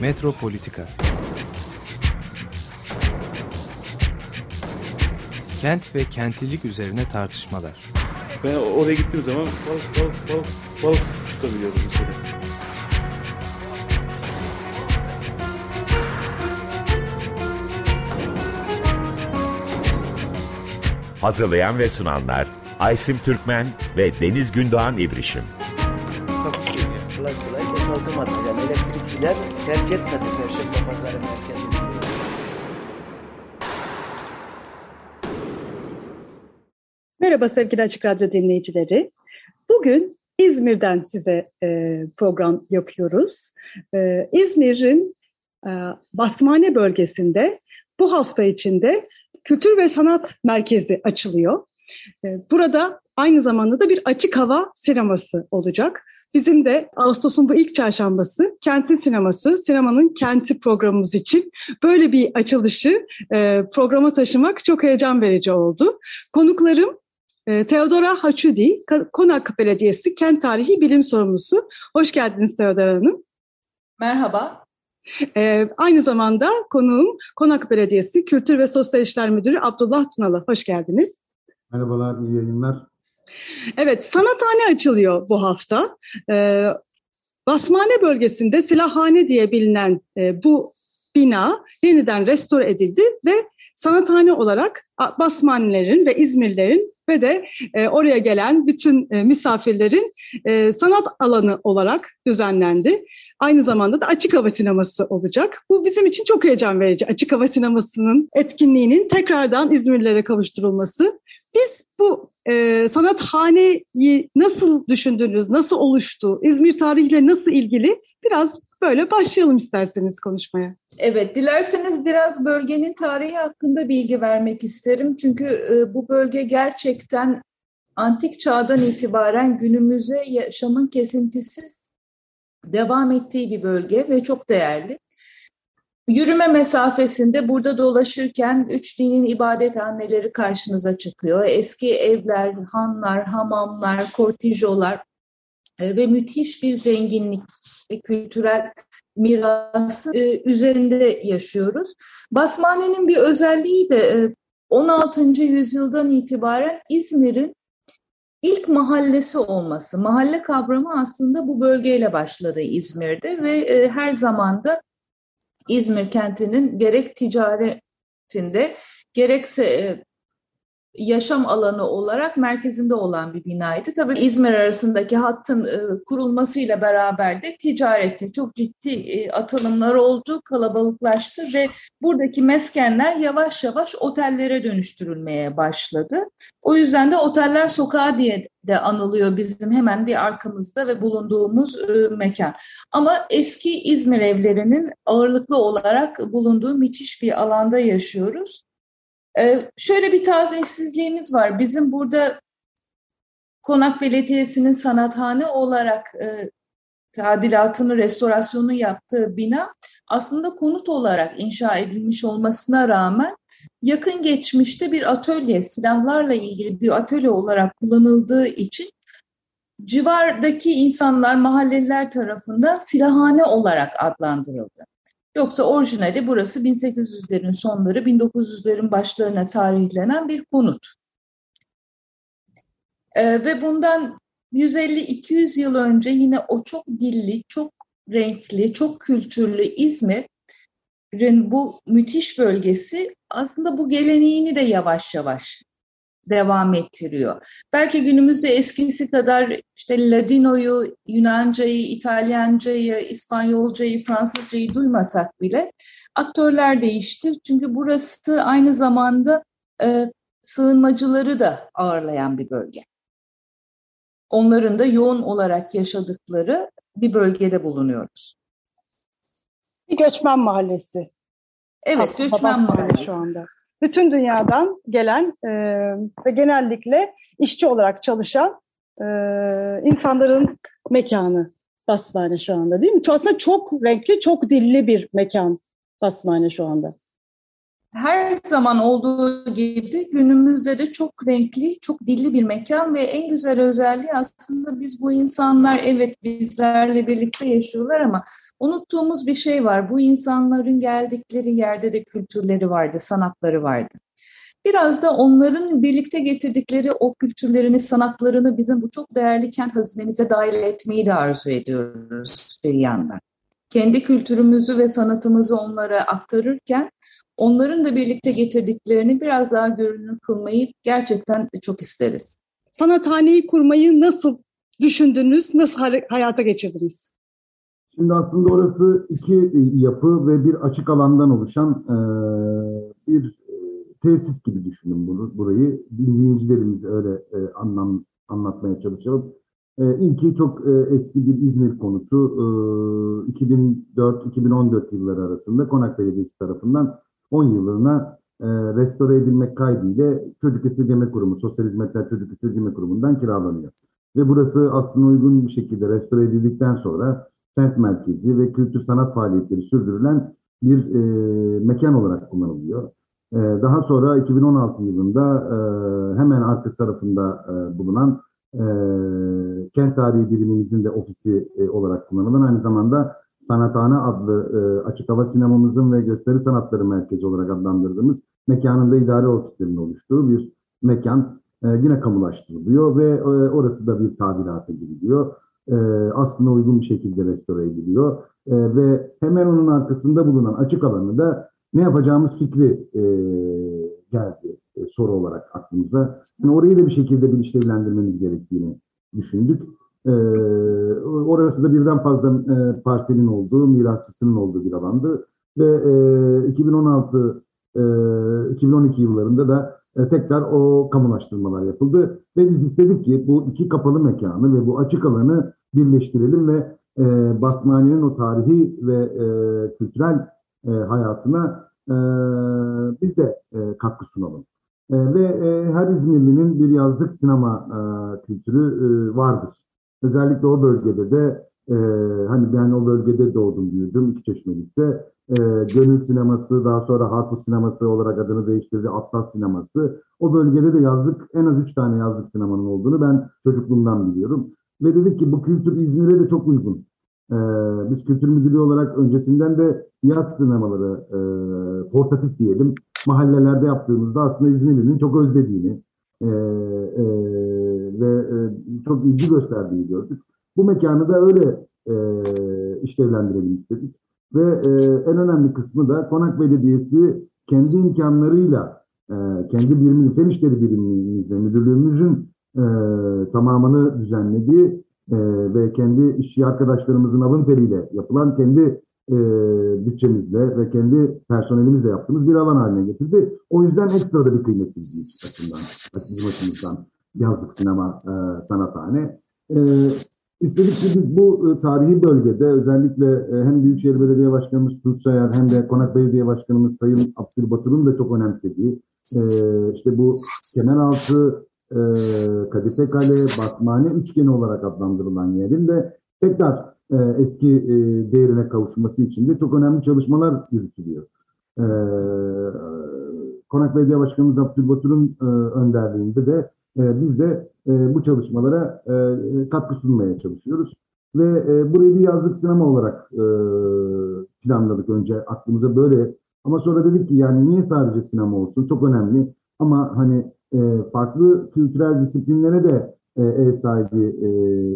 Metropolitika Kent ve kentlilik üzerine tartışmalar. Ben oraya gittiğim zaman balık balık balık balık tutabiliyorum mesela. Hazırlayan ve sunanlar Aysim Türkmen ve Deniz Gündoğan İbrişim. Takusuyor yani. Kolay kolay boşaltamadı. Yani elektrikçiler terk etmedi Perşembe Pazarı merkezini. Merhaba sevgili Açık Radyo dinleyicileri. Bugün İzmir'den size e, program yapıyoruz. E, İzmir'in e, Basmane bölgesinde bu hafta içinde Kültür ve Sanat Merkezi açılıyor. E, burada aynı zamanda da bir açık hava sineması olacak. Bizim de Ağustos'un bu ilk çarşambası Kentin Sineması, Sinemanın Kenti programımız için böyle bir açılışı e, programa taşımak çok heyecan verici oldu. Konuklarım e, Teodora Haçudi, Konak Belediyesi Kent Tarihi Bilim Sorumlusu. Hoş geldiniz Teodora Hanım. Merhaba. Ee, aynı zamanda konuğum Konak Belediyesi Kültür ve Sosyal İşler Müdürü Abdullah Tunalı. Hoş geldiniz. Merhabalar, iyi yayınlar. Evet, sanathane açılıyor bu hafta. Ee, Basmane bölgesinde Silahhane diye bilinen e, bu bina yeniden restore edildi ve sanathane olarak Basmanelerin ve İzmirlerin ve de e, oraya gelen bütün e, misafirlerin e, sanat alanı olarak düzenlendi. Aynı zamanda da açık hava sineması olacak. Bu bizim için çok heyecan verici. Açık hava sinemasının etkinliğinin tekrardan İzmirlilere kavuşturulması. Biz bu e, sanathaneyi nasıl düşündünüz, nasıl oluştu, İzmir tarihiyle nasıl ilgili biraz böyle başlayalım isterseniz konuşmaya. Evet, dilerseniz biraz bölgenin tarihi hakkında bilgi vermek isterim. Çünkü e, bu bölge gerçekten antik çağdan itibaren günümüze yaşamın kesintisiz devam ettiği bir bölge ve çok değerli. Yürüme mesafesinde burada dolaşırken üç dinin ibadethaneleri karşınıza çıkıyor. Eski evler, hanlar, hamamlar, kortijolar e, ve müthiş bir zenginlik ve kültürel mirası e, üzerinde yaşıyoruz. Basmane'nin bir özelliği de 16. E, yüzyıldan itibaren İzmir'in ilk mahallesi olması. Mahalle kavramı aslında bu bölgeyle başladı İzmir'de ve her zaman da İzmir kentinin gerek ticaretinde gerekse yaşam alanı olarak merkezinde olan bir binaydı. Tabii İzmir arasındaki hattın e, kurulmasıyla beraber de ticarette çok ciddi e, atılımlar oldu, kalabalıklaştı ve buradaki meskenler yavaş yavaş otellere dönüştürülmeye başladı. O yüzden de oteller sokağı diye de anılıyor bizim hemen bir arkamızda ve bulunduğumuz e, mekan. Ama eski İzmir evlerinin ağırlıklı olarak bulunduğu müthiş bir alanda yaşıyoruz. Ee, şöyle bir tazesizliğimiz var. Bizim burada Konak Belediyesi'nin sanathane olarak e, tadilatını, restorasyonu yaptığı bina aslında konut olarak inşa edilmiş olmasına rağmen yakın geçmişte bir atölye, silahlarla ilgili bir atölye olarak kullanıldığı için civardaki insanlar, mahalleliler tarafından silahhane olarak adlandırıldı. Yoksa orijinali burası 1800'lerin sonları, 1900'lerin başlarına tarihlenen bir konut. Ee, ve bundan 150-200 yıl önce yine o çok dilli, çok renkli, çok kültürlü İzmir'in bu müthiş bölgesi aslında bu geleneğini de yavaş yavaş devam ettiriyor. Belki günümüzde eskisi kadar işte Ladino'yu, Yunancayı, İtalyancayı, İspanyolcayı, Fransızcayı duymasak bile aktörler değişti. Çünkü burası aynı zamanda e, sığınmacıları da ağırlayan bir bölge. Onların da yoğun olarak yaşadıkları bir bölgede bulunuyoruz. Bir göçmen mahallesi. Evet, göçmen mahallesi. Şu anda bütün dünyadan gelen e, ve genellikle işçi olarak çalışan e, insanların mekanı Basmane şu anda değil mi? Aslında çok renkli, çok dilli bir mekan Basmane şu anda. Her zaman olduğu gibi günümüzde de çok renkli, çok dilli bir mekan ve en güzel özelliği aslında biz bu insanlar evet bizlerle birlikte yaşıyorlar ama unuttuğumuz bir şey var. Bu insanların geldikleri yerde de kültürleri vardı, sanatları vardı. Biraz da onların birlikte getirdikleri o kültürlerini, sanatlarını bizim bu çok değerli kent hazinemize dahil etmeyi de arzu ediyoruz bir yandan. Kendi kültürümüzü ve sanatımızı onlara aktarırken onların da birlikte getirdiklerini biraz daha görünür kılmayı gerçekten çok isteriz. Sanathaneyi kurmayı nasıl düşündünüz, nasıl hayata geçirdiniz? Şimdi aslında orası iki yapı ve bir açık alandan oluşan bir tesis gibi düşünün bunu, burayı. Dinleyicilerimize öyle e, anlam, anlatmaya çalışalım. E, ilki çok e, eski bir İzmir konutu. E, 2004-2014 yılları arasında Konak Belediyesi tarafından 10 yıllığına e, restore edilmek kaydıyla Çocuk Esirgeme Kurumu, Sosyal Hizmetler Çocuk Esirgeme Kurumu'ndan kiralanıyor. Ve burası aslında uygun bir şekilde restore edildikten sonra sent merkezi ve kültür sanat faaliyetleri sürdürülen bir e, mekan olarak kullanılıyor. Ee, daha sonra 2016 yılında e, hemen arka tarafında e, bulunan e, kent tarihi birimimizin de ofisi olarak kullanılan aynı zamanda Sanathane adlı açık hava sinemamızın ve gösteri sanatları merkezi olarak adlandırdığımız mekanında idare ofislerinin oluştuğu bir mekan yine kamulaştırılıyor ve orası da bir tadilata giriliyor. Aslında uygun bir şekilde restore ediliyor ve hemen onun arkasında bulunan açık alanı da ne yapacağımız fikri e, geldi e, soru olarak aklımıza. Yani orayı da bir şekilde bilinçlendirmemiz gerektiğini düşündük. E, orası da birden fazla e, parselin olduğu, mirasçısının olduğu bir alandı. Ve e, 2016 e, 2012 yıllarında da e, tekrar o kamulaştırmalar yapıldı. Ve biz istedik ki bu iki kapalı mekanı ve bu açık alanı birleştirelim ve e, Basmaniye'nin o tarihi ve e, kültürel e, hayatına e, biz de e, katkı sunalım. E, ve e, her İzmirli'nin bir yazlık sinema e, kültürü e, vardır. Özellikle o bölgede de e, hani ben o bölgede doğdum büyüdüm iki çeşmelikte. E, Gönül sineması daha sonra Harput sineması olarak adını değiştirdi Atlas sineması. O bölgede de yazlık en az üç tane yazlık sinemanın olduğunu ben çocukluğumdan biliyorum. Ve dedik ki bu kültür İzmir'e de çok uygun. Ee, biz kültür müdürlüğü olarak öncesinden de yat sinemaları e, portatif diyelim mahallelerde yaptığımızda aslında İzmirli'nin çok özlediğini e, e, ve e, çok ilgi gösterdiğini gördük. Bu mekanı da öyle e, işlevlendirelim istedik. Ve e, en önemli kısmı da Konak Belediyesi kendi imkanlarıyla kendi birimimiz, fen işleri birimimizle, müdürlüğümüzün tamamını düzenlediği ve kendi işçi arkadaşlarımızın alın teriyle yapılan kendi e, bütçemizle ve kendi personelimizle yaptığımız bir alan haline getirdi. O yüzden ekstra da bir kıymetli bizim açımızdan yazlık sinema e, sanathane. E, İstedik biz bu e, tarihi bölgede özellikle e, hem Büyükşehir Belediye Başkanımız Turçayar hem de Konak Belediye Başkanımız Sayın Abdülbatur'un da çok önemsediği e, işte bu Kemeraltı e, Kadife Kale, Batmane üçgeni olarak adlandırılan yerin de tekrar e, eski e, değerine kavuşması için de çok önemli çalışmalar yürütülüyor. E, Konak Belediye Başkanımız Abdülbatur'un e, önderliğinde de e, biz de e, bu çalışmalara e, katkı sunmaya çalışıyoruz. Ve e, burayı bir yazlık sinema olarak planladık önce aklımıza böyle. Ama sonra dedik ki yani niye sadece sinema olsun? Çok önemli. Ama hani farklı kültürel disiplinlere de e, ev sahibi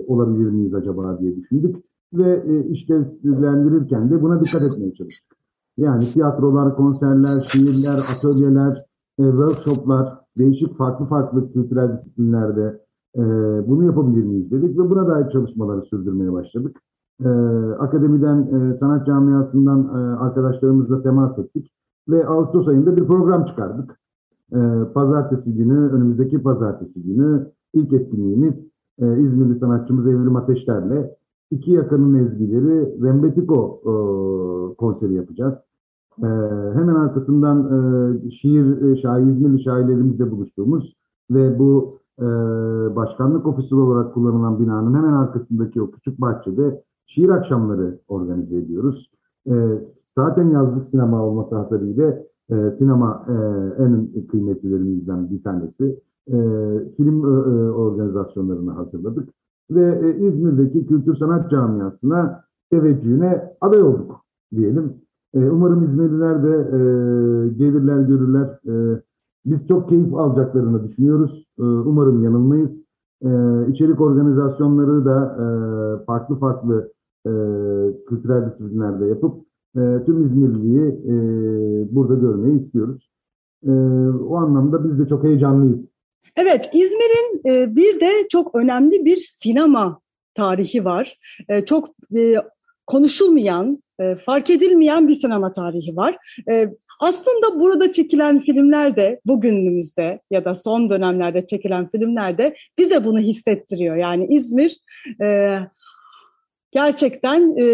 olabilir miyiz acaba diye düşündük. Ve e, işlevlendirirken de buna dikkat etmeye çalıştık. Yani tiyatrolar, konserler, şiirler, atölyeler, e, workshoplar, değişik farklı farklı kültürel disiplinlerde e, bunu yapabilir miyiz dedik ve buna dair çalışmaları sürdürmeye başladık. E, akademiden, e, sanat camiasından e, arkadaşlarımızla temas ettik ve Ağustos ayında bir program çıkardık. E, pazartesi günü, önümüzdeki pazartesi günü ilk etkinliğimiz e, İzmirli sanatçımız Evrim Ateşler'le iki yakanın ezgileri Rembetiko e, konseri yapacağız. E, hemen arkasından e, şiir, e, şair, İzmirli şairlerimizle buluştuğumuz ve bu e, başkanlık ofisi olarak kullanılan binanın hemen arkasındaki o küçük bahçede şiir akşamları organize ediyoruz. E, zaten yazlık sinema olması hasebiyle e, sinema e, en kıymetlilerimizden bir tanesi. E, film e, e, organizasyonlarını hazırladık ve e, İzmir'deki kültür sanat camiasına teveccühüne aday olduk diyelim. E, umarım İzmirliler de e, gelirler görürler. E, biz çok keyif alacaklarını düşünüyoruz. Umarım yanılmayız. E, içerik organizasyonları da farklı farklı kültürel disiplinlerde yapıp tüm İzmirliyi burada görmeyi istiyoruz. O anlamda biz de çok heyecanlıyız. Evet, İzmir'in bir de çok önemli bir sinema tarihi var. Çok konuşulmayan, e, fark edilmeyen bir sinema tarihi var. E, aslında burada çekilen filmler de bugünümüzde ya da son dönemlerde çekilen filmler de bize bunu hissettiriyor. Yani İzmir e, gerçekten e,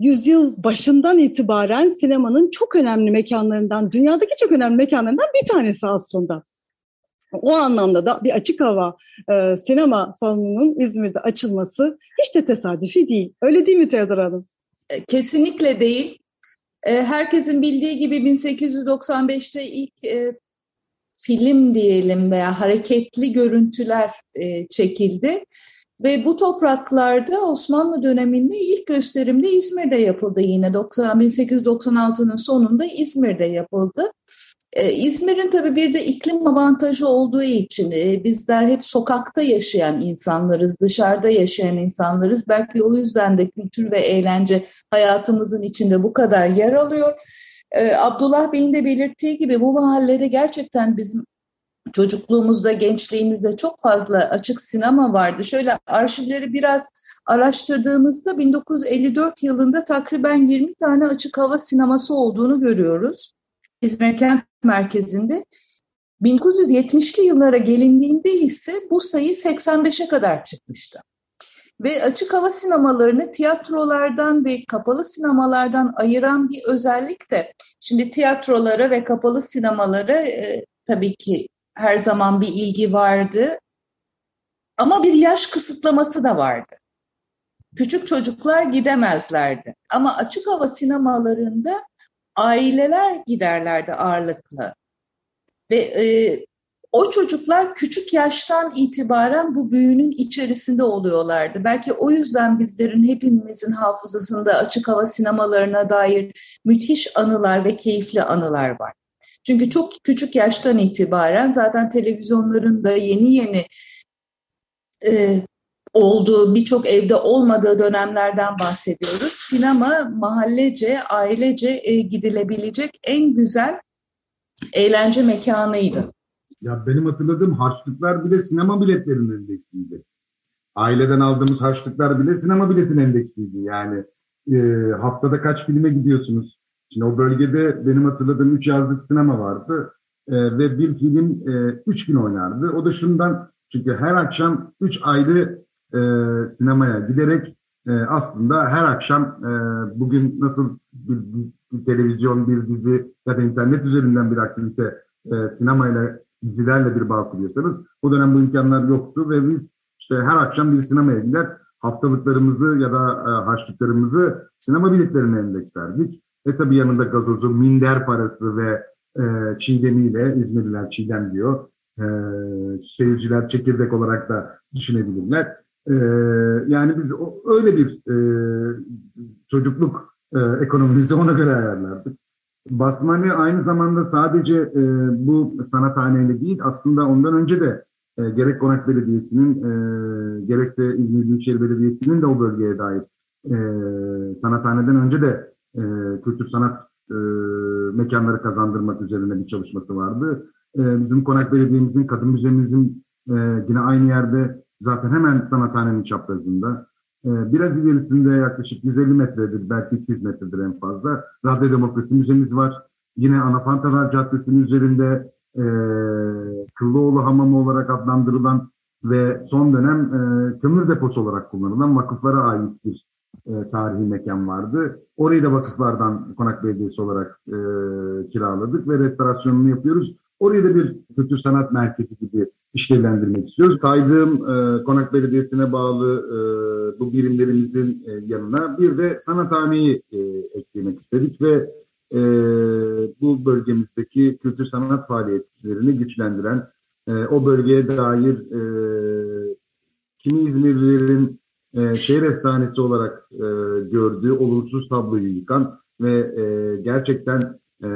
yüzyıl başından itibaren sinemanın çok önemli mekanlarından, dünyadaki çok önemli mekanlarından bir tanesi aslında. O anlamda da bir açık hava e, sinema salonunun İzmir'de açılması hiç de tesadüfi değil. Öyle değil mi Teodor Hanım? E, kesinlikle değil. E, herkesin bildiği gibi 1895'te ilk e, film diyelim veya hareketli görüntüler çekildi. Ve bu topraklarda Osmanlı döneminde ilk gösterimde İzmir'de yapıldı yine. 1896'nın sonunda İzmir'de yapıldı. Ee, İzmir'in tabii bir de iklim avantajı olduğu için e, bizler hep sokakta yaşayan insanlarız, dışarıda yaşayan insanlarız. Belki o yüzden de kültür ve eğlence hayatımızın içinde bu kadar yer alıyor. Ee, Abdullah Bey'in de belirttiği gibi bu mahallede gerçekten bizim çocukluğumuzda, gençliğimizde çok fazla açık sinema vardı. Şöyle arşivleri biraz araştırdığımızda 1954 yılında takriben 20 tane açık hava sineması olduğunu görüyoruz. İzmir Kent Merkezi'nde. 1970'li yıllara gelindiğinde ise bu sayı 85'e kadar çıkmıştı. Ve açık hava sinemalarını tiyatrolardan ve kapalı sinemalardan ayıran bir özellik de, şimdi tiyatrolara ve kapalı sinemalara e, tabii ki her zaman bir ilgi vardı. Ama bir yaş kısıtlaması da vardı. Küçük çocuklar gidemezlerdi. Ama açık hava sinemalarında aileler giderlerdi ağırlıklı. Ve e, o çocuklar küçük yaştan itibaren bu büyünün içerisinde oluyorlardı. Belki o yüzden bizlerin hepimizin hafızasında açık hava sinemalarına dair müthiş anılar ve keyifli anılar var. Çünkü çok küçük yaştan itibaren zaten televizyonların da yeni yeni e, olduğu, birçok evde olmadığı dönemlerden bahsediyoruz. Sinema mahallece, ailece e, gidilebilecek en güzel eğlence mekanıydı. Ya benim hatırladığım harçlıklar bile sinema biletlerinin endeksliydi. Aileden aldığımız harçlıklar bile sinema biletin endeksliydi. Yani e, haftada kaç filme gidiyorsunuz? Şimdi o bölgede benim hatırladığım üç yazlık sinema vardı e, ve bir film e, üç gün oynardı. O da şundan çünkü her akşam üç ayrı e, sinemaya giderek e, aslında her akşam e, bugün nasıl bir, bir, televizyon, bir dizi ya da internet üzerinden bir aktivite e, sinemayla dizilerle bir bağ kuruyorsanız o dönem bu imkanlar yoktu ve biz işte her akşam bir sinemaya gider haftalıklarımızı ya da e, harçlıklarımızı sinema biletlerine endekslerdik. E tabi yanında gazozu, minder parası ve e, çiğdemiyle, İzmirliler çiğdem diyor. E, seyirciler çekirdek olarak da düşünebilirler. E, yani biz öyle bir e, çocukluk e, ekonomimizi ona göre ayarlardık. Basmane aynı zamanda sadece e, bu sanathaneyle değil aslında ondan önce de e, gerek Konak Belediyesi'nin e, gerekse İzmir Büyükşehir Belediyesi'nin de o bölgeye dair e, sanathaneden önce de e, kültür sanat e, mekanları kazandırmak üzerine bir çalışması vardı. E, bizim Konak Belediye'mizin, Kadın Müzemizin e, yine aynı yerde zaten hemen sanathanenin çaprazında. E, biraz ilerisinde yaklaşık 150 metredir, belki 200 metredir en fazla. Radyo Demokrasi Müzemiz var. Yine Anafantalar Caddesi'nin üzerinde e, Kıllıoğlu Hamamı olarak adlandırılan ve son dönem e, kömür deposu olarak kullanılan vakıflara ait bir e, tarihi mekan vardı. Orayı da vakıflardan Konak Belediyesi olarak e, kiraladık ve restorasyonunu yapıyoruz. Orayı da bir kültür sanat merkezi gibi işlevlendirmek istiyoruz. Saydığım e, Konak Belediyesi'ne bağlı e, bu birimlerimizin e, yanına bir de sanathaneyi e, eklemek istedik ve e, bu bölgemizdeki kültür sanat faaliyetlerini güçlendiren, e, o bölgeye dair e, kimi İzmirlilerin e, şehir efsanesi olarak e, gördüğü olumsuz tabloyu yıkan ve e, gerçekten e,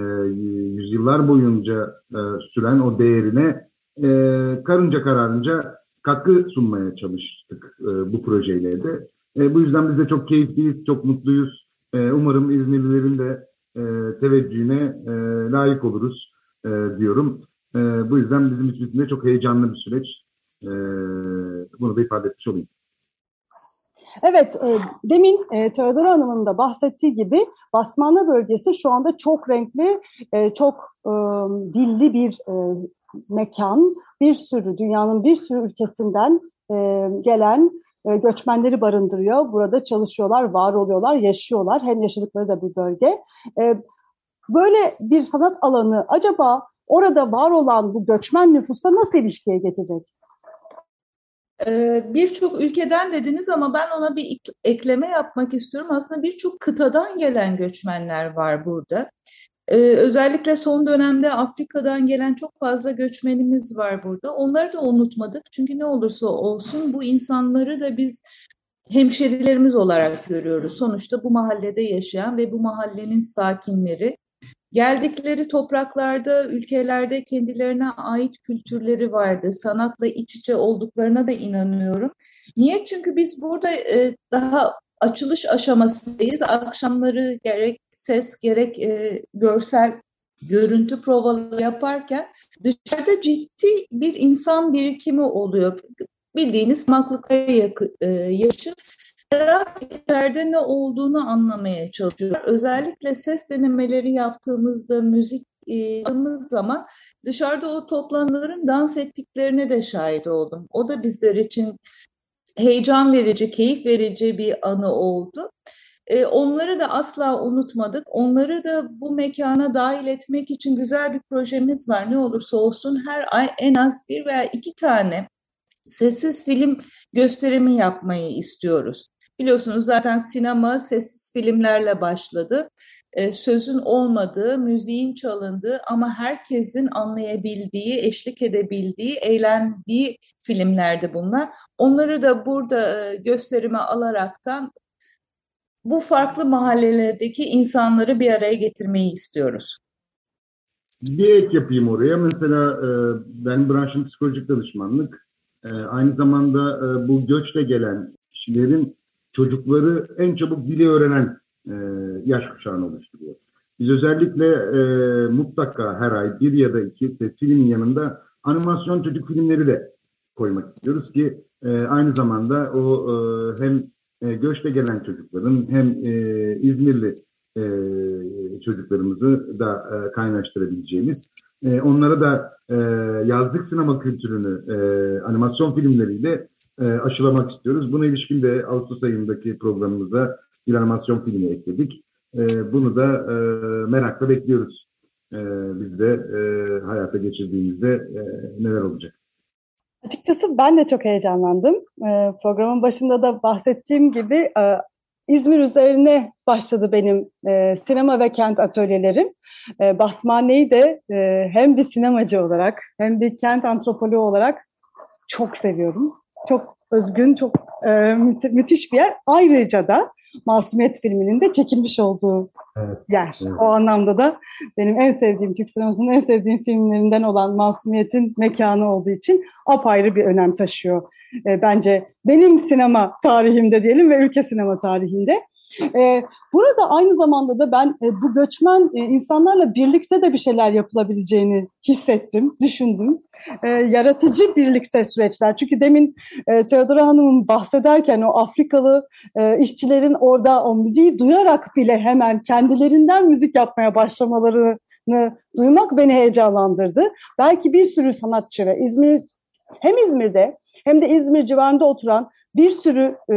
yüzyıllar boyunca e, süren o değerine e, karınca kararınca katkı sunmaya çalıştık e, bu projeyle de. E, bu yüzden biz de çok keyifliyiz, çok mutluyuz. E, umarım İzmirlilerin de e, teveccühüne e, layık oluruz e, diyorum. E, bu yüzden bizim için de çok heyecanlı bir süreç. E, bunu da ifade etmiş olayım. Evet, e, demin e, Teodor Hanım'ın da bahsettiği gibi Basmanlı bölgesi şu anda çok renkli, e, çok e, dilli bir e, mekan. Bir sürü, dünyanın bir sürü ülkesinden e, gelen e, göçmenleri barındırıyor. Burada çalışıyorlar, var oluyorlar, yaşıyorlar. Hem yaşadıkları da bir bölge. E, böyle bir sanat alanı acaba orada var olan bu göçmen nüfusla nasıl ilişkiye geçecek? Birçok ülkeden dediniz ama ben ona bir ekleme yapmak istiyorum. Aslında birçok kıtadan gelen göçmenler var burada. Özellikle son dönemde Afrika'dan gelen çok fazla göçmenimiz var burada. Onları da unutmadık. Çünkü ne olursa olsun bu insanları da biz hemşerilerimiz olarak görüyoruz. Sonuçta bu mahallede yaşayan ve bu mahallenin sakinleri. Geldikleri topraklarda, ülkelerde kendilerine ait kültürleri vardı. Sanatla iç içe olduklarına da inanıyorum. Niye? Çünkü biz burada e, daha açılış aşamasındayız. Akşamları gerek ses gerek e, görsel görüntü provaları yaparken dışarıda ciddi bir insan birikimi oluyor. Bildiğiniz maklıkla e, yaşıp merak içeride ne olduğunu anlamaya çalışıyor. Özellikle ses denemeleri yaptığımızda müzik yaptığımız zaman dışarıda o toplananların dans ettiklerine de şahit oldum. O da bizler için heyecan verici, keyif verici bir anı oldu. E, onları da asla unutmadık. Onları da bu mekana dahil etmek için güzel bir projemiz var. Ne olursa olsun her ay en az bir veya iki tane sessiz film gösterimi yapmayı istiyoruz. Biliyorsunuz zaten sinema sessiz filmlerle başladı. Ee, sözün olmadığı, müziğin çalındığı ama herkesin anlayabildiği, eşlik edebildiği, eğlendiği filmlerdi bunlar. Onları da burada e, gösterime alaraktan bu farklı mahallelerdeki insanları bir araya getirmeyi istiyoruz. Bir ek yapayım oraya. Mesela e, ben branşım psikolojik danışmanlık. E, aynı zamanda bu göçle gelen kişilerin çocukları en çabuk dili öğrenen e, yaş kuşağını oluşturuyor. Biz özellikle e, mutlaka her ay bir ya da iki ses filmin yanında animasyon çocuk filmleri de koymak istiyoruz ki e, aynı zamanda o e, hem e, göçte gelen çocukların hem e, İzmirli e, çocuklarımızı da e, kaynaştırabileceğimiz, e, onlara da e, yazlık sinema kültürünü e, animasyon filmleriyle e, aşılamak istiyoruz. Buna ilişkin de Ağustos ayındaki programımıza bir animasyon filmi ekledik. E, bunu da e, merakla bekliyoruz. E, biz de e, hayata geçirdiğimizde e, neler olacak. Açıkçası ben de çok heyecanlandım. E, programın başında da bahsettiğim gibi e, İzmir üzerine başladı benim e, sinema ve kent atölyelerim. E, Basmane'yi de e, hem bir sinemacı olarak hem bir kent antropoloğu olarak çok seviyorum çok özgün, çok e, müthi müthiş bir yer. Ayrıca da Masumiyet filminin de çekilmiş olduğu evet, yer. Evet. O anlamda da benim en sevdiğim, Türk sinemasının en sevdiğim filmlerinden olan Masumiyet'in mekanı olduğu için apayrı bir önem taşıyor. E, bence benim sinema tarihimde diyelim ve ülke sinema tarihinde. E, burada aynı zamanda da ben e, bu göçmen e, insanlarla birlikte de bir şeyler yapılabileceğini hissettim, düşündüm. E, yaratıcı birlikte süreçler. Çünkü demin e, Teodora Hanım'ın bahsederken o Afrikalı e, işçilerin orada o müziği duyarak bile hemen kendilerinden müzik yapmaya başlamalarını duymak beni heyecanlandırdı. Belki bir sürü sanatçı ve İzmir hem İzmir'de hem de İzmir civarında oturan bir sürü e,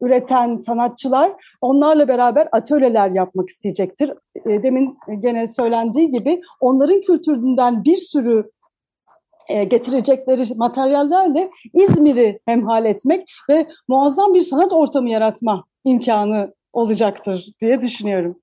üreten sanatçılar onlarla beraber atölyeler yapmak isteyecektir. E, demin gene söylendiği gibi onların kültüründen bir sürü e, getirecekleri materyallerle İzmir'i hemhal etmek ve muazzam bir sanat ortamı yaratma imkanı olacaktır diye düşünüyorum.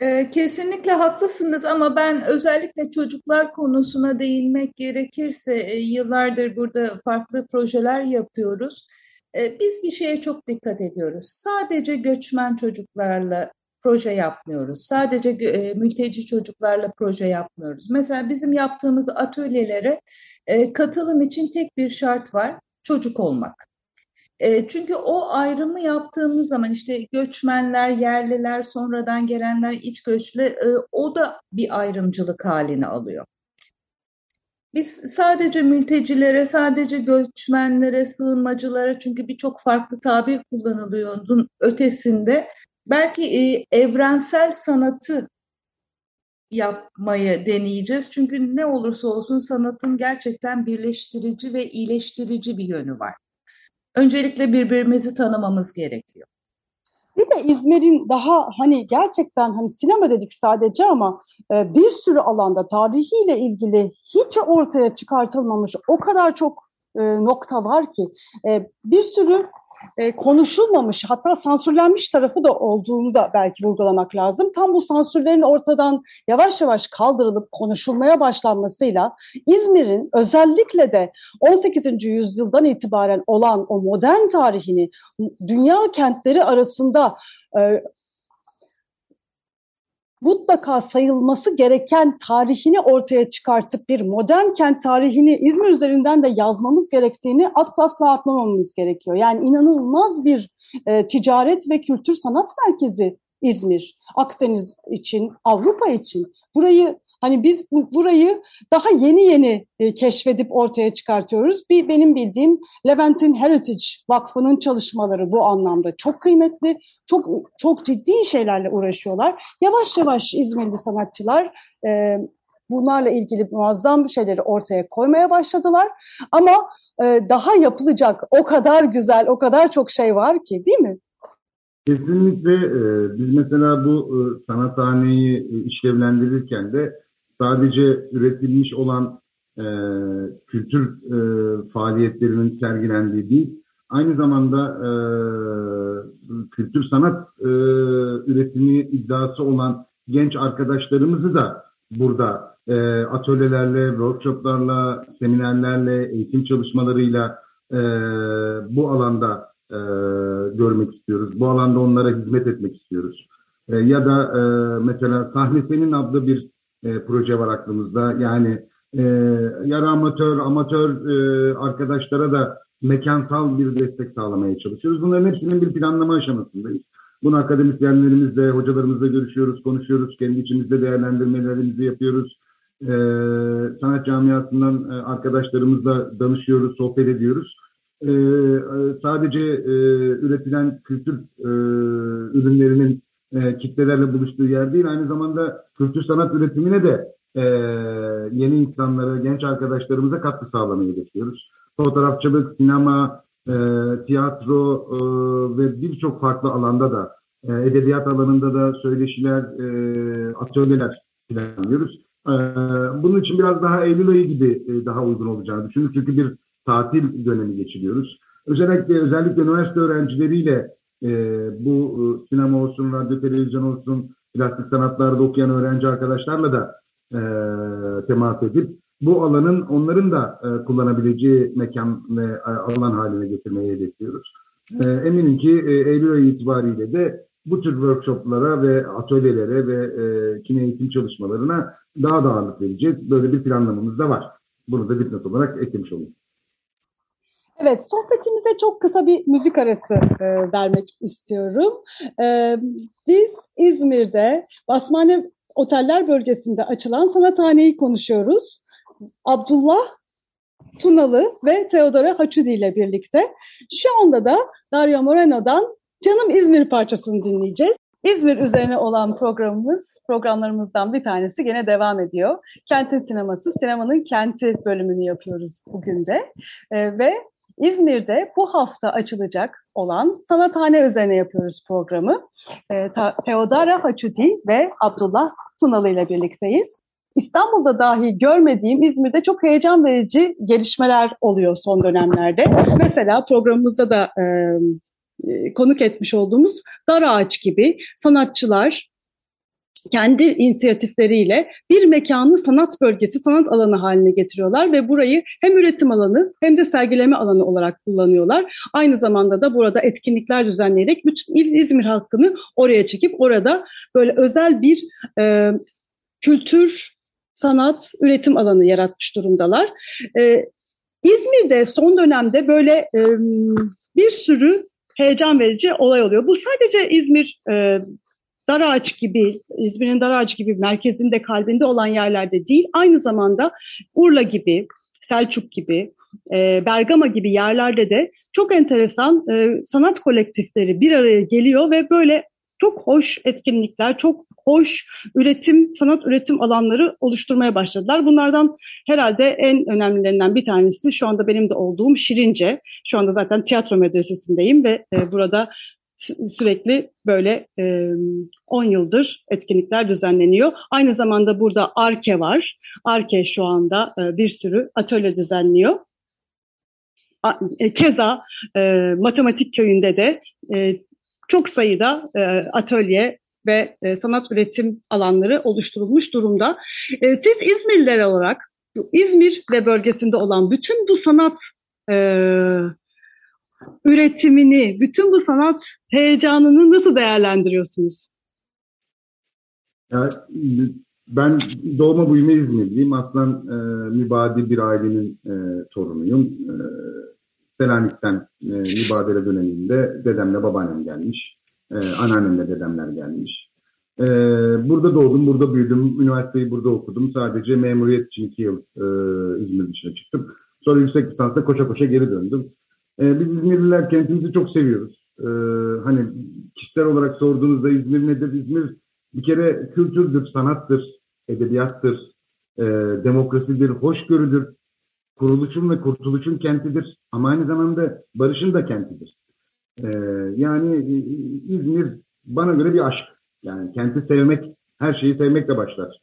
Ee, kesinlikle haklısınız ama ben özellikle çocuklar konusuna değinmek gerekirse e, yıllardır burada farklı projeler yapıyoruz. E, biz bir şeye çok dikkat ediyoruz. Sadece göçmen çocuklarla proje yapmıyoruz. Sadece e, mülteci çocuklarla proje yapmıyoruz. Mesela bizim yaptığımız atölyelere e, katılım için tek bir şart var, çocuk olmak. Çünkü o ayrımı yaptığımız zaman işte göçmenler, yerliler, sonradan gelenler, iç göçlü e, o da bir ayrımcılık halini alıyor. Biz sadece mültecilere, sadece göçmenlere, sığınmacılara çünkü birçok farklı tabir kullanılıyordun ötesinde belki evrensel sanatı yapmayı deneyeceğiz. Çünkü ne olursa olsun sanatın gerçekten birleştirici ve iyileştirici bir yönü var. Öncelikle birbirimizi tanımamız gerekiyor. Bir de İzmir'in daha hani gerçekten hani sinema dedik sadece ama e, bir sürü alanda tarihiyle ilgili hiç ortaya çıkartılmamış o kadar çok e, nokta var ki e, bir sürü e, konuşulmamış hatta sansürlenmiş tarafı da olduğunu da belki vurgulamak lazım. Tam bu sansürlerin ortadan yavaş yavaş kaldırılıp konuşulmaya başlanmasıyla İzmir'in özellikle de 18. yüzyıldan itibaren olan o modern tarihini dünya kentleri arasında e, mutlaka sayılması gereken tarihini ortaya çıkartıp bir modern kent tarihini İzmir üzerinden de yazmamız gerektiğini asla atmamamız gerekiyor. Yani inanılmaz bir e, ticaret ve kültür sanat merkezi İzmir, Akdeniz için, Avrupa için. Burayı Hani biz bu, burayı daha yeni yeni e, keşfedip ortaya çıkartıyoruz. Bir benim bildiğim Levent'in Heritage Vakfı'nın çalışmaları bu anlamda çok kıymetli, çok çok ciddi şeylerle uğraşıyorlar. Yavaş yavaş İzmirli sanatçılar e, bunlarla ilgili muazzam şeyleri ortaya koymaya başladılar. Ama e, daha yapılacak o kadar güzel, o kadar çok şey var ki değil mi? Kesinlikle. E, biz mesela bu e, sanathaneyi işlevlendirirken de sadece üretilmiş olan e, kültür e, faaliyetlerinin sergilendiği değil, aynı zamanda e, kültür sanat e, üretimi iddiası olan genç arkadaşlarımızı da burada e, atölyelerle, workshoplarla, seminerlerle, eğitim çalışmalarıyla e, bu alanda e, görmek istiyoruz. Bu alanda onlara hizmet etmek istiyoruz. E, ya da e, mesela Sahne Senin adlı bir e, proje var aklımızda. Yani e, yarı amatör, amatör e, arkadaşlara da mekansal bir destek sağlamaya çalışıyoruz. Bunların hepsinin bir planlama aşamasındayız. Bunu akademisyenlerimizle, hocalarımızla görüşüyoruz, konuşuyoruz. Kendi içimizde değerlendirmelerimizi yapıyoruz. Ee, sanat camiasından e, arkadaşlarımızla danışıyoruz, sohbet ediyoruz. Ee, sadece e, üretilen kültür e, ürünlerinin e, kitlelerle buluştuğu yer değil. Aynı zamanda kültür sanat üretimine de e, yeni insanlara, genç arkadaşlarımıza katkı sağlamayı bekliyoruz. Fotoğrafçılık, sinema, e, tiyatro e, ve birçok farklı alanda da e, edebiyat alanında da söyleşiler, e, atölyeler planlıyoruz. E, bunun için biraz daha Eylül ayı gibi e, daha uygun olacağını düşünüyorum. Çünkü bir tatil dönemi geçiriyoruz. Özellikle özellikle üniversite öğrencileriyle e, bu sinema olsun, radyo, televizyon olsun, plastik sanatlarda okuyan öğrenci arkadaşlarla da e, temas edip bu alanın onların da e, kullanabileceği mekan ve e, alan haline getirmeyi hedefliyoruz. E, eminim ki e, Eylül ayı itibariyle de bu tür workshoplara ve atölyelere ve e, kine eğitim çalışmalarına daha da ağırlık vereceğiz. Böyle bir planlamamız da var. Bunu da dipnot olarak eklemiş olayım. Evet, sohbetimize çok kısa bir müzik arası e, vermek istiyorum. E, biz İzmir'de Basmane Oteller bölgesinde açılan sanathaneyi konuşuyoruz. Abdullah Tunalı ve Teodora Haçudi ile birlikte. Şu anda da Dario Moreno'dan Canım İzmir parçasını dinleyeceğiz. İzmir üzerine olan programımız, programlarımızdan bir tanesi gene devam ediyor. Kentin sineması, sinemanın kenti bölümünü yapıyoruz bugün de. Ee, ve İzmir'de bu hafta açılacak olan sanathane üzerine yapıyoruz programı. E, Teodora Haçudi ve Abdullah Tunalı ile birlikteyiz. İstanbul'da dahi görmediğim İzmir'de çok heyecan verici gelişmeler oluyor son dönemlerde. Mesela programımızda da e, konuk etmiş olduğumuz Dar Ağaç gibi sanatçılar, kendi inisiyatifleriyle bir mekanı sanat bölgesi, sanat alanı haline getiriyorlar ve burayı hem üretim alanı hem de sergileme alanı olarak kullanıyorlar. Aynı zamanda da burada etkinlikler düzenleyerek bütün İzmir halkını oraya çekip orada böyle özel bir e, kültür, sanat, üretim alanı yaratmış durumdalar. E, İzmir'de son dönemde böyle e, bir sürü heyecan verici olay oluyor. Bu sadece İzmir e, Darağaç gibi, İzmir'in Darağaç gibi merkezinde, kalbinde olan yerlerde değil, aynı zamanda Urla gibi, Selçuk gibi, e, Bergama gibi yerlerde de çok enteresan e, sanat kolektifleri bir araya geliyor ve böyle çok hoş etkinlikler, çok hoş üretim, sanat üretim alanları oluşturmaya başladılar. Bunlardan herhalde en önemlilerinden bir tanesi şu anda benim de olduğum Şirince. Şu anda zaten tiyatro medresesindeyim ve e, burada sürekli böyle e, 10 yıldır etkinlikler düzenleniyor. Aynı zamanda burada Arke var. Arke şu anda e, bir sürü atölye düzenliyor. E, keza e, matematik köyünde de e, çok sayıda e, atölye ve e, sanat üretim alanları oluşturulmuş durumda. E, siz İzmirliler olarak İzmir ve bölgesinde olan bütün bu sanat e, üretimini, bütün bu sanat heyecanını nasıl değerlendiriyorsunuz? Ya, ben doğma büyüme İzmirliyim. Aslan e, mübadil bir ailenin e, torunuyum. E, Selanik'ten e, mübadele döneminde dedemle babaannem gelmiş. E, anneannemle dedemler gelmiş. E, burada doğdum, burada büyüdüm. Üniversiteyi burada okudum. Sadece memuriyet için iki yıl e, İzmir dışına çıktım. Sonra yüksek lisansla koşa koşa geri döndüm. E, biz İzmirliler kentimizi çok seviyoruz. E, hani kişisel olarak sorduğunuzda İzmir nedir? İzmir bir kere kültürdür, sanattır, edebiyattır, e, demokrasidir, hoşgörüdür, kuruluşun ve kurtuluşun kentidir. Ama aynı zamanda barışın da kentidir. E, yani İzmir bana göre bir aşk. Yani kenti sevmek, her şeyi sevmekle başlar.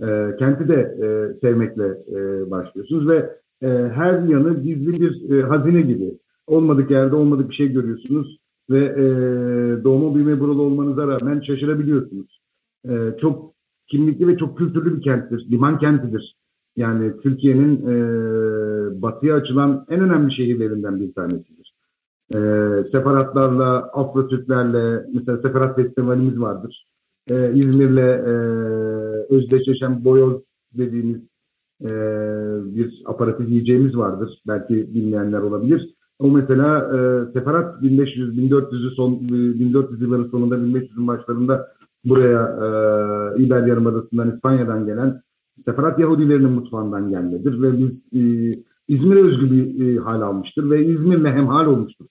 E, kenti de e, sevmekle e, başlıyorsunuz ve e, her yanı gizli bir e, hazine gibi olmadık yerde olmadık bir şey görüyorsunuz ve e, doğma büyüme buralı olmanıza rağmen şaşırabiliyorsunuz. E, çok kimlikli ve çok kültürlü bir kenttir. Liman kentidir. Yani Türkiye'nin e, batıya açılan en önemli şehirlerinden bir tanesidir. E, separatlarla, Afro-Türklerle, mesela Separat Festivalimiz vardır. E, İzmir'le e, özdeşleşen Boyoz dediğimiz e, bir aparatif yiyeceğimiz vardır. Belki bilmeyenler olabilir. O mesela e, separat 1500 1400'ü son 1400 yılların sonunda 1500'ün başlarında buraya e, İber Yarımadası'ndan İspanya'dan gelen separat Yahudilerinin mutfağından gelmedir ve biz e, İzmir'e özgü bir e, hal almıştır ve İzmir'le hemhal olmuştur.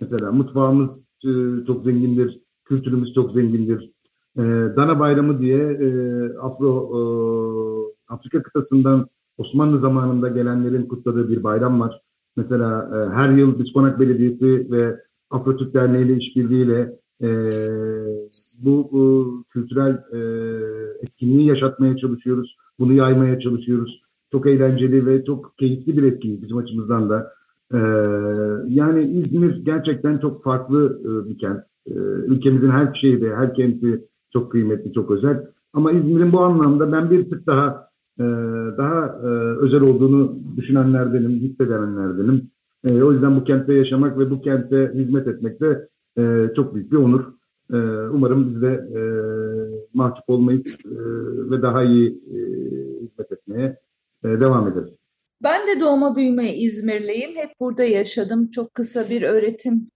Mesela mutfağımız e, çok zengindir, kültürümüz çok zengindir. E, Dana Bayramı diye e, Afro e, Afrika kıtasından Osmanlı zamanında gelenlerin kutladığı bir bayram var. Mesela e, her yıl Diskonak Belediyesi ve Afro-Türk Derneği ile işbirliğiyle e, bu, bu kültürel e, etkinliği yaşatmaya çalışıyoruz. Bunu yaymaya çalışıyoruz. Çok eğlenceli ve çok keyifli bir etkinlik bizim açımızdan da. E, yani İzmir gerçekten çok farklı e, bir kent. E, ülkemizin her şeyi her kenti çok kıymetli, çok özel. Ama İzmir'in bu anlamda ben bir tık daha ee, daha e, özel olduğunu düşünenlerdenim, hissedenlerdenim. E, o yüzden bu kentte yaşamak ve bu kente hizmet etmek de e, çok büyük bir onur. Umarım biz de mahcup olmayız ve daha iyi hizmet etmeye devam ederiz. Ben de doğma büyüme İzmirliyim. Hep burada yaşadım. Çok kısa bir öğretim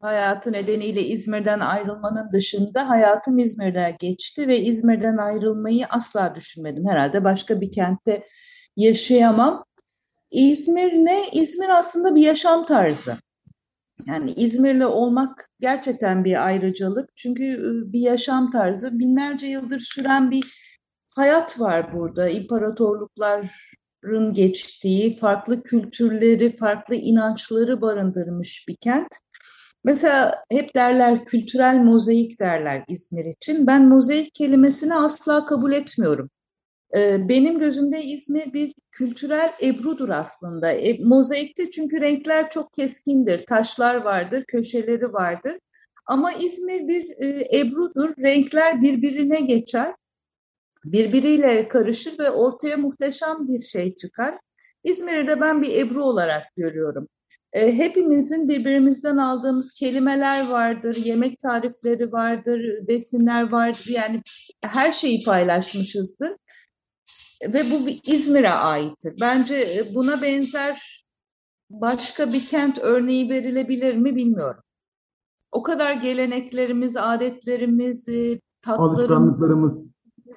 hayatı nedeniyle İzmir'den ayrılmanın dışında hayatım İzmir'de geçti ve İzmir'den ayrılmayı asla düşünmedim. Herhalde başka bir kentte yaşayamam. İzmir ne? İzmir aslında bir yaşam tarzı. Yani İzmirli olmak gerçekten bir ayrıcalık. Çünkü ıı, bir yaşam tarzı binlerce yıldır süren bir hayat var burada. İmparatorlukların geçtiği, farklı kültürleri, farklı inançları barındırmış bir kent. Mesela hep derler kültürel mozaik derler İzmir için. Ben mozaik kelimesini asla kabul etmiyorum. Ee, benim gözümde İzmir bir kültürel ebrudur aslında. E, mozaikte çünkü renkler çok keskindir. Taşlar vardır, köşeleri vardır. Ama İzmir bir e, ebrudur. Renkler birbirine geçer. birbiriyle karışır ve ortaya muhteşem bir şey çıkar. İzmir'i de ben bir Ebru olarak görüyorum. E, hepimizin birbirimizden aldığımız kelimeler vardır, yemek tarifleri vardır, besinler vardır. Yani her şeyi paylaşmışızdır. Ve bu bir İzmir'e aittir. Bence e, buna benzer başka bir kent örneği verilebilir mi bilmiyorum. O kadar geleneklerimiz, adetlerimiz, e, tatlarımız, Alışkanlıklarımız.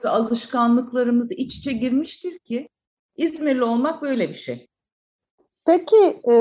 alışkanlıklarımız iç içe girmiştir ki İzmirli olmak böyle bir şey. Peki e,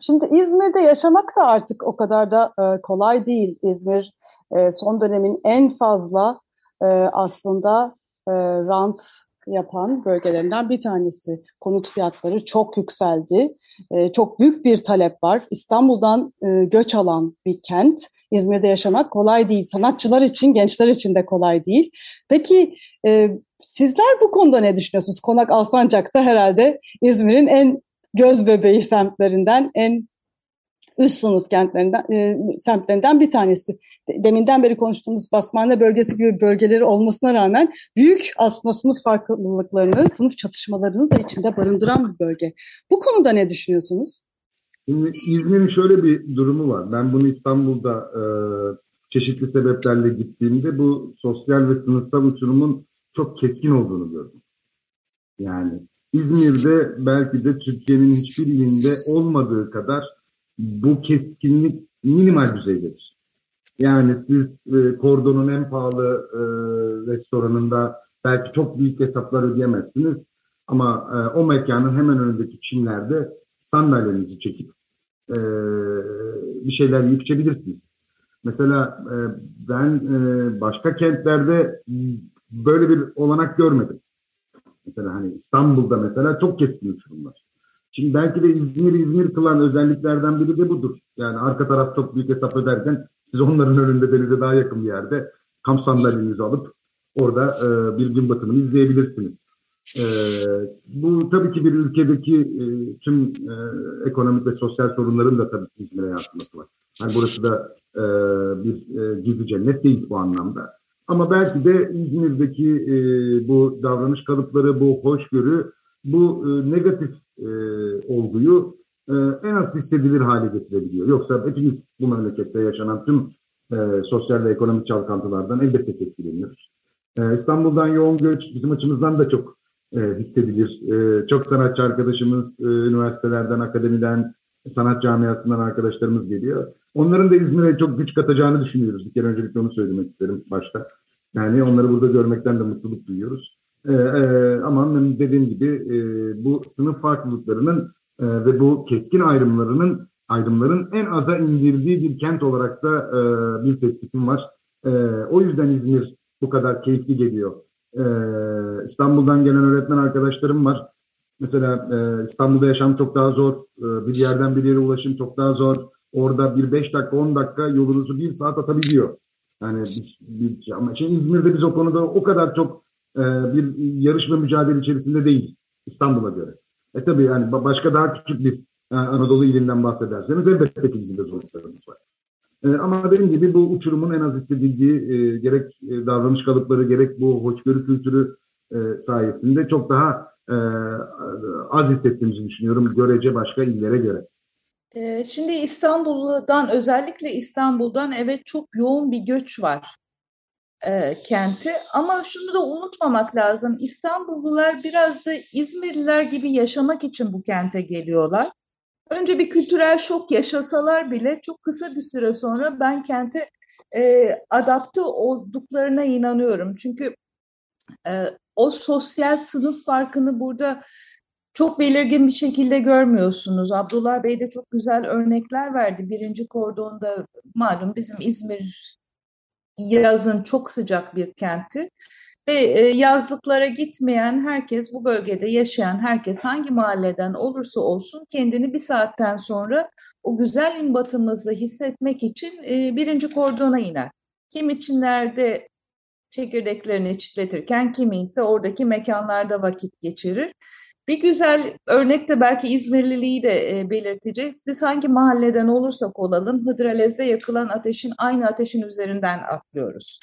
şimdi İzmir'de yaşamak da artık o kadar da e, kolay değil. İzmir e, son dönemin en fazla e, aslında e, rant yapan bölgelerinden bir tanesi. Konut fiyatları çok yükseldi. E, çok büyük bir talep var. İstanbul'dan e, göç alan bir kent. İzmir'de yaşamak kolay değil. Sanatçılar için, gençler için de kolay değil. Peki e, sizler bu konuda ne düşünüyorsunuz? Konak Alsancak'ta herhalde İzmir'in en göz bebeği semtlerinden, en üst sınıf kentlerinden, e, semtlerinden bir tanesi. Deminden beri konuştuğumuz Basmane bölgesi gibi bölgeleri olmasına rağmen büyük aslında sınıf farklılıklarını, sınıf çatışmalarını da içinde barındıran bir bölge. Bu konuda ne düşünüyorsunuz? Şimdi İzmir'in şöyle bir durumu var. Ben bunu İstanbul'da e, çeşitli sebeplerle gittiğimde bu sosyal ve sınıfsal uçurumun çok keskin olduğunu gördüm. Yani İzmir'de belki de Türkiye'nin hiçbir ilinde olmadığı kadar bu keskinlik minimal düzeydedir. Yani siz e, kordonun en pahalı e, restoranında belki çok büyük hesaplar ödeyemezsiniz ama e, o mekanın hemen önündeki çimlerde sandalyenizi çekip e, bir şeyler yiyip. Mesela e, ben e, başka kentlerde böyle bir olanak görmedim. Mesela hani İstanbul'da mesela çok keskin uçurumlar. Şimdi belki de İzmir İzmir kılan özelliklerden biri de budur. Yani arka taraf çok büyük hesap öderken siz onların önünde denize daha yakın bir yerde kamp sandalyenizi alıp orada e, bir gün batımını izleyebilirsiniz. E, bu tabii ki bir ülkedeki e, tüm e, ekonomik ve sosyal sorunların da tabii İzmir'e yansıması var. Yani burası da e, bir e, gizli cennet değil bu anlamda. Ama belki de İzmir'deki e, bu davranış kalıpları, bu hoşgörü, bu e, negatif e, olguyu e, en az hissedilir hale getirebiliyor. Yoksa hepimiz bu memlekette yaşanan tüm e, sosyal ve ekonomik çalkantılardan elbette etkileniyoruz. E, İstanbul'dan yoğun göç bizim açımızdan da çok e, hissedilir. E, çok sanatçı arkadaşımız, e, üniversitelerden, akademiden, sanat camiasından arkadaşlarımız geliyor. Onların da İzmir'e çok güç katacağını düşünüyoruz. Bir kere öncelikle onu söylemek isterim başta. Yani onları burada görmekten de mutluluk duyuyoruz. Ee, e, ama dediğim gibi e, bu sınıf farklılıklarının e, ve bu keskin ayrımlarının ayrımların en aza indirdiği bir kent olarak da e, bir tespitim var. E, o yüzden İzmir bu kadar keyifli geliyor. E, İstanbul'dan gelen öğretmen arkadaşlarım var. Mesela e, İstanbul'da yaşam çok daha zor. E, bir yerden bir yere ulaşım çok daha zor. Orada bir beş dakika, on dakika yolunuzu bir saat atabiliyor. Yani bir, bir, ama şimdi İzmir'de biz o konuda o kadar çok e, bir yarışma mücadele içerisinde değiliz İstanbul'a göre. E tabii yani başka daha küçük bir e, Anadolu ilinden bahsederseniz elbette ki bizim de zorluklarımız var. E, ama dediğim gibi bu uçurumun en az hissedildiği e, gerek e, davranış kalıpları gerek bu hoşgörü kültürü e, sayesinde çok daha e, az hissettiğimizi düşünüyorum görece başka illere göre. Şimdi İstanbul'dan özellikle İstanbul'dan evet çok yoğun bir göç var e, kenti ama şunu da unutmamak lazım İstanbullular biraz da İzmirliler gibi yaşamak için bu kente geliyorlar. Önce bir kültürel şok yaşasalar bile çok kısa bir süre sonra ben kente e, adapte olduklarına inanıyorum. Çünkü e, o sosyal sınıf farkını burada çok belirgin bir şekilde görmüyorsunuz. Abdullah Bey de çok güzel örnekler verdi. Birinci kordonda malum bizim İzmir yazın çok sıcak bir kenti ve e, yazlıklara gitmeyen herkes bu bölgede yaşayan herkes hangi mahalleden olursa olsun kendini bir saatten sonra o güzel inbatımızı hissetmek için e, birinci kordona iner. Kim içinlerde çekirdeklerini çitletirken kimi ise oradaki mekanlarda vakit geçirir. Bir güzel örnek de belki İzmirliliği de e, belirteceğiz. Biz hangi mahalleden olursak olalım Hıdrellez'de yakılan ateşin aynı ateşin üzerinden atlıyoruz.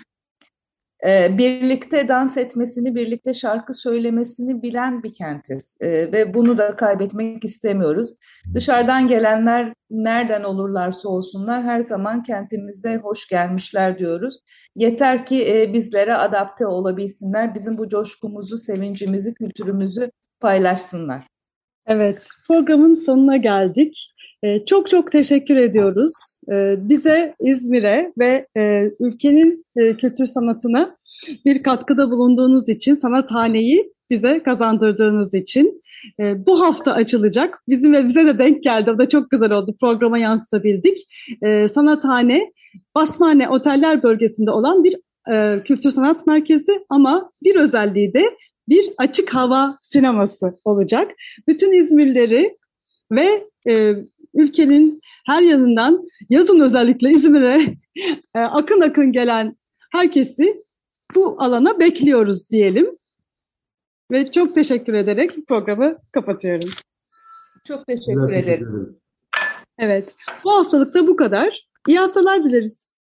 e, birlikte dans etmesini, birlikte şarkı söylemesini bilen bir kentiz E, ve bunu da kaybetmek istemiyoruz. Dışarıdan gelenler nereden olurlarsa olsunlar her zaman kentimize hoş gelmişler diyoruz. Yeter ki bizlere adapte olabilsinler, bizim bu coşkumuzu, sevincimizi, kültürümüzü paylaşsınlar. Evet, programın sonuna geldik. Ee, çok çok teşekkür ediyoruz. Ee, bize, İzmir'e ve e, ülkenin e, kültür sanatına bir katkıda bulunduğunuz için, sanathaneyi bize kazandırdığınız için. Ee, bu hafta açılacak. Bizim ve bize de denk geldi. O da çok güzel oldu. Programa yansıtabildik. Ee, sanathane, Basmane Oteller bölgesinde olan bir e, kültür sanat merkezi ama bir özelliği de bir açık hava sineması olacak. Bütün İzmirlileri ve e, ülkenin her yanından yazın özellikle İzmir'e e, akın akın gelen herkesi bu alana bekliyoruz diyelim. Ve çok teşekkür ederek programı kapatıyorum. Çok teşekkür ederiz. Evet, bu haftalık da bu kadar. İyi haftalar dileriz.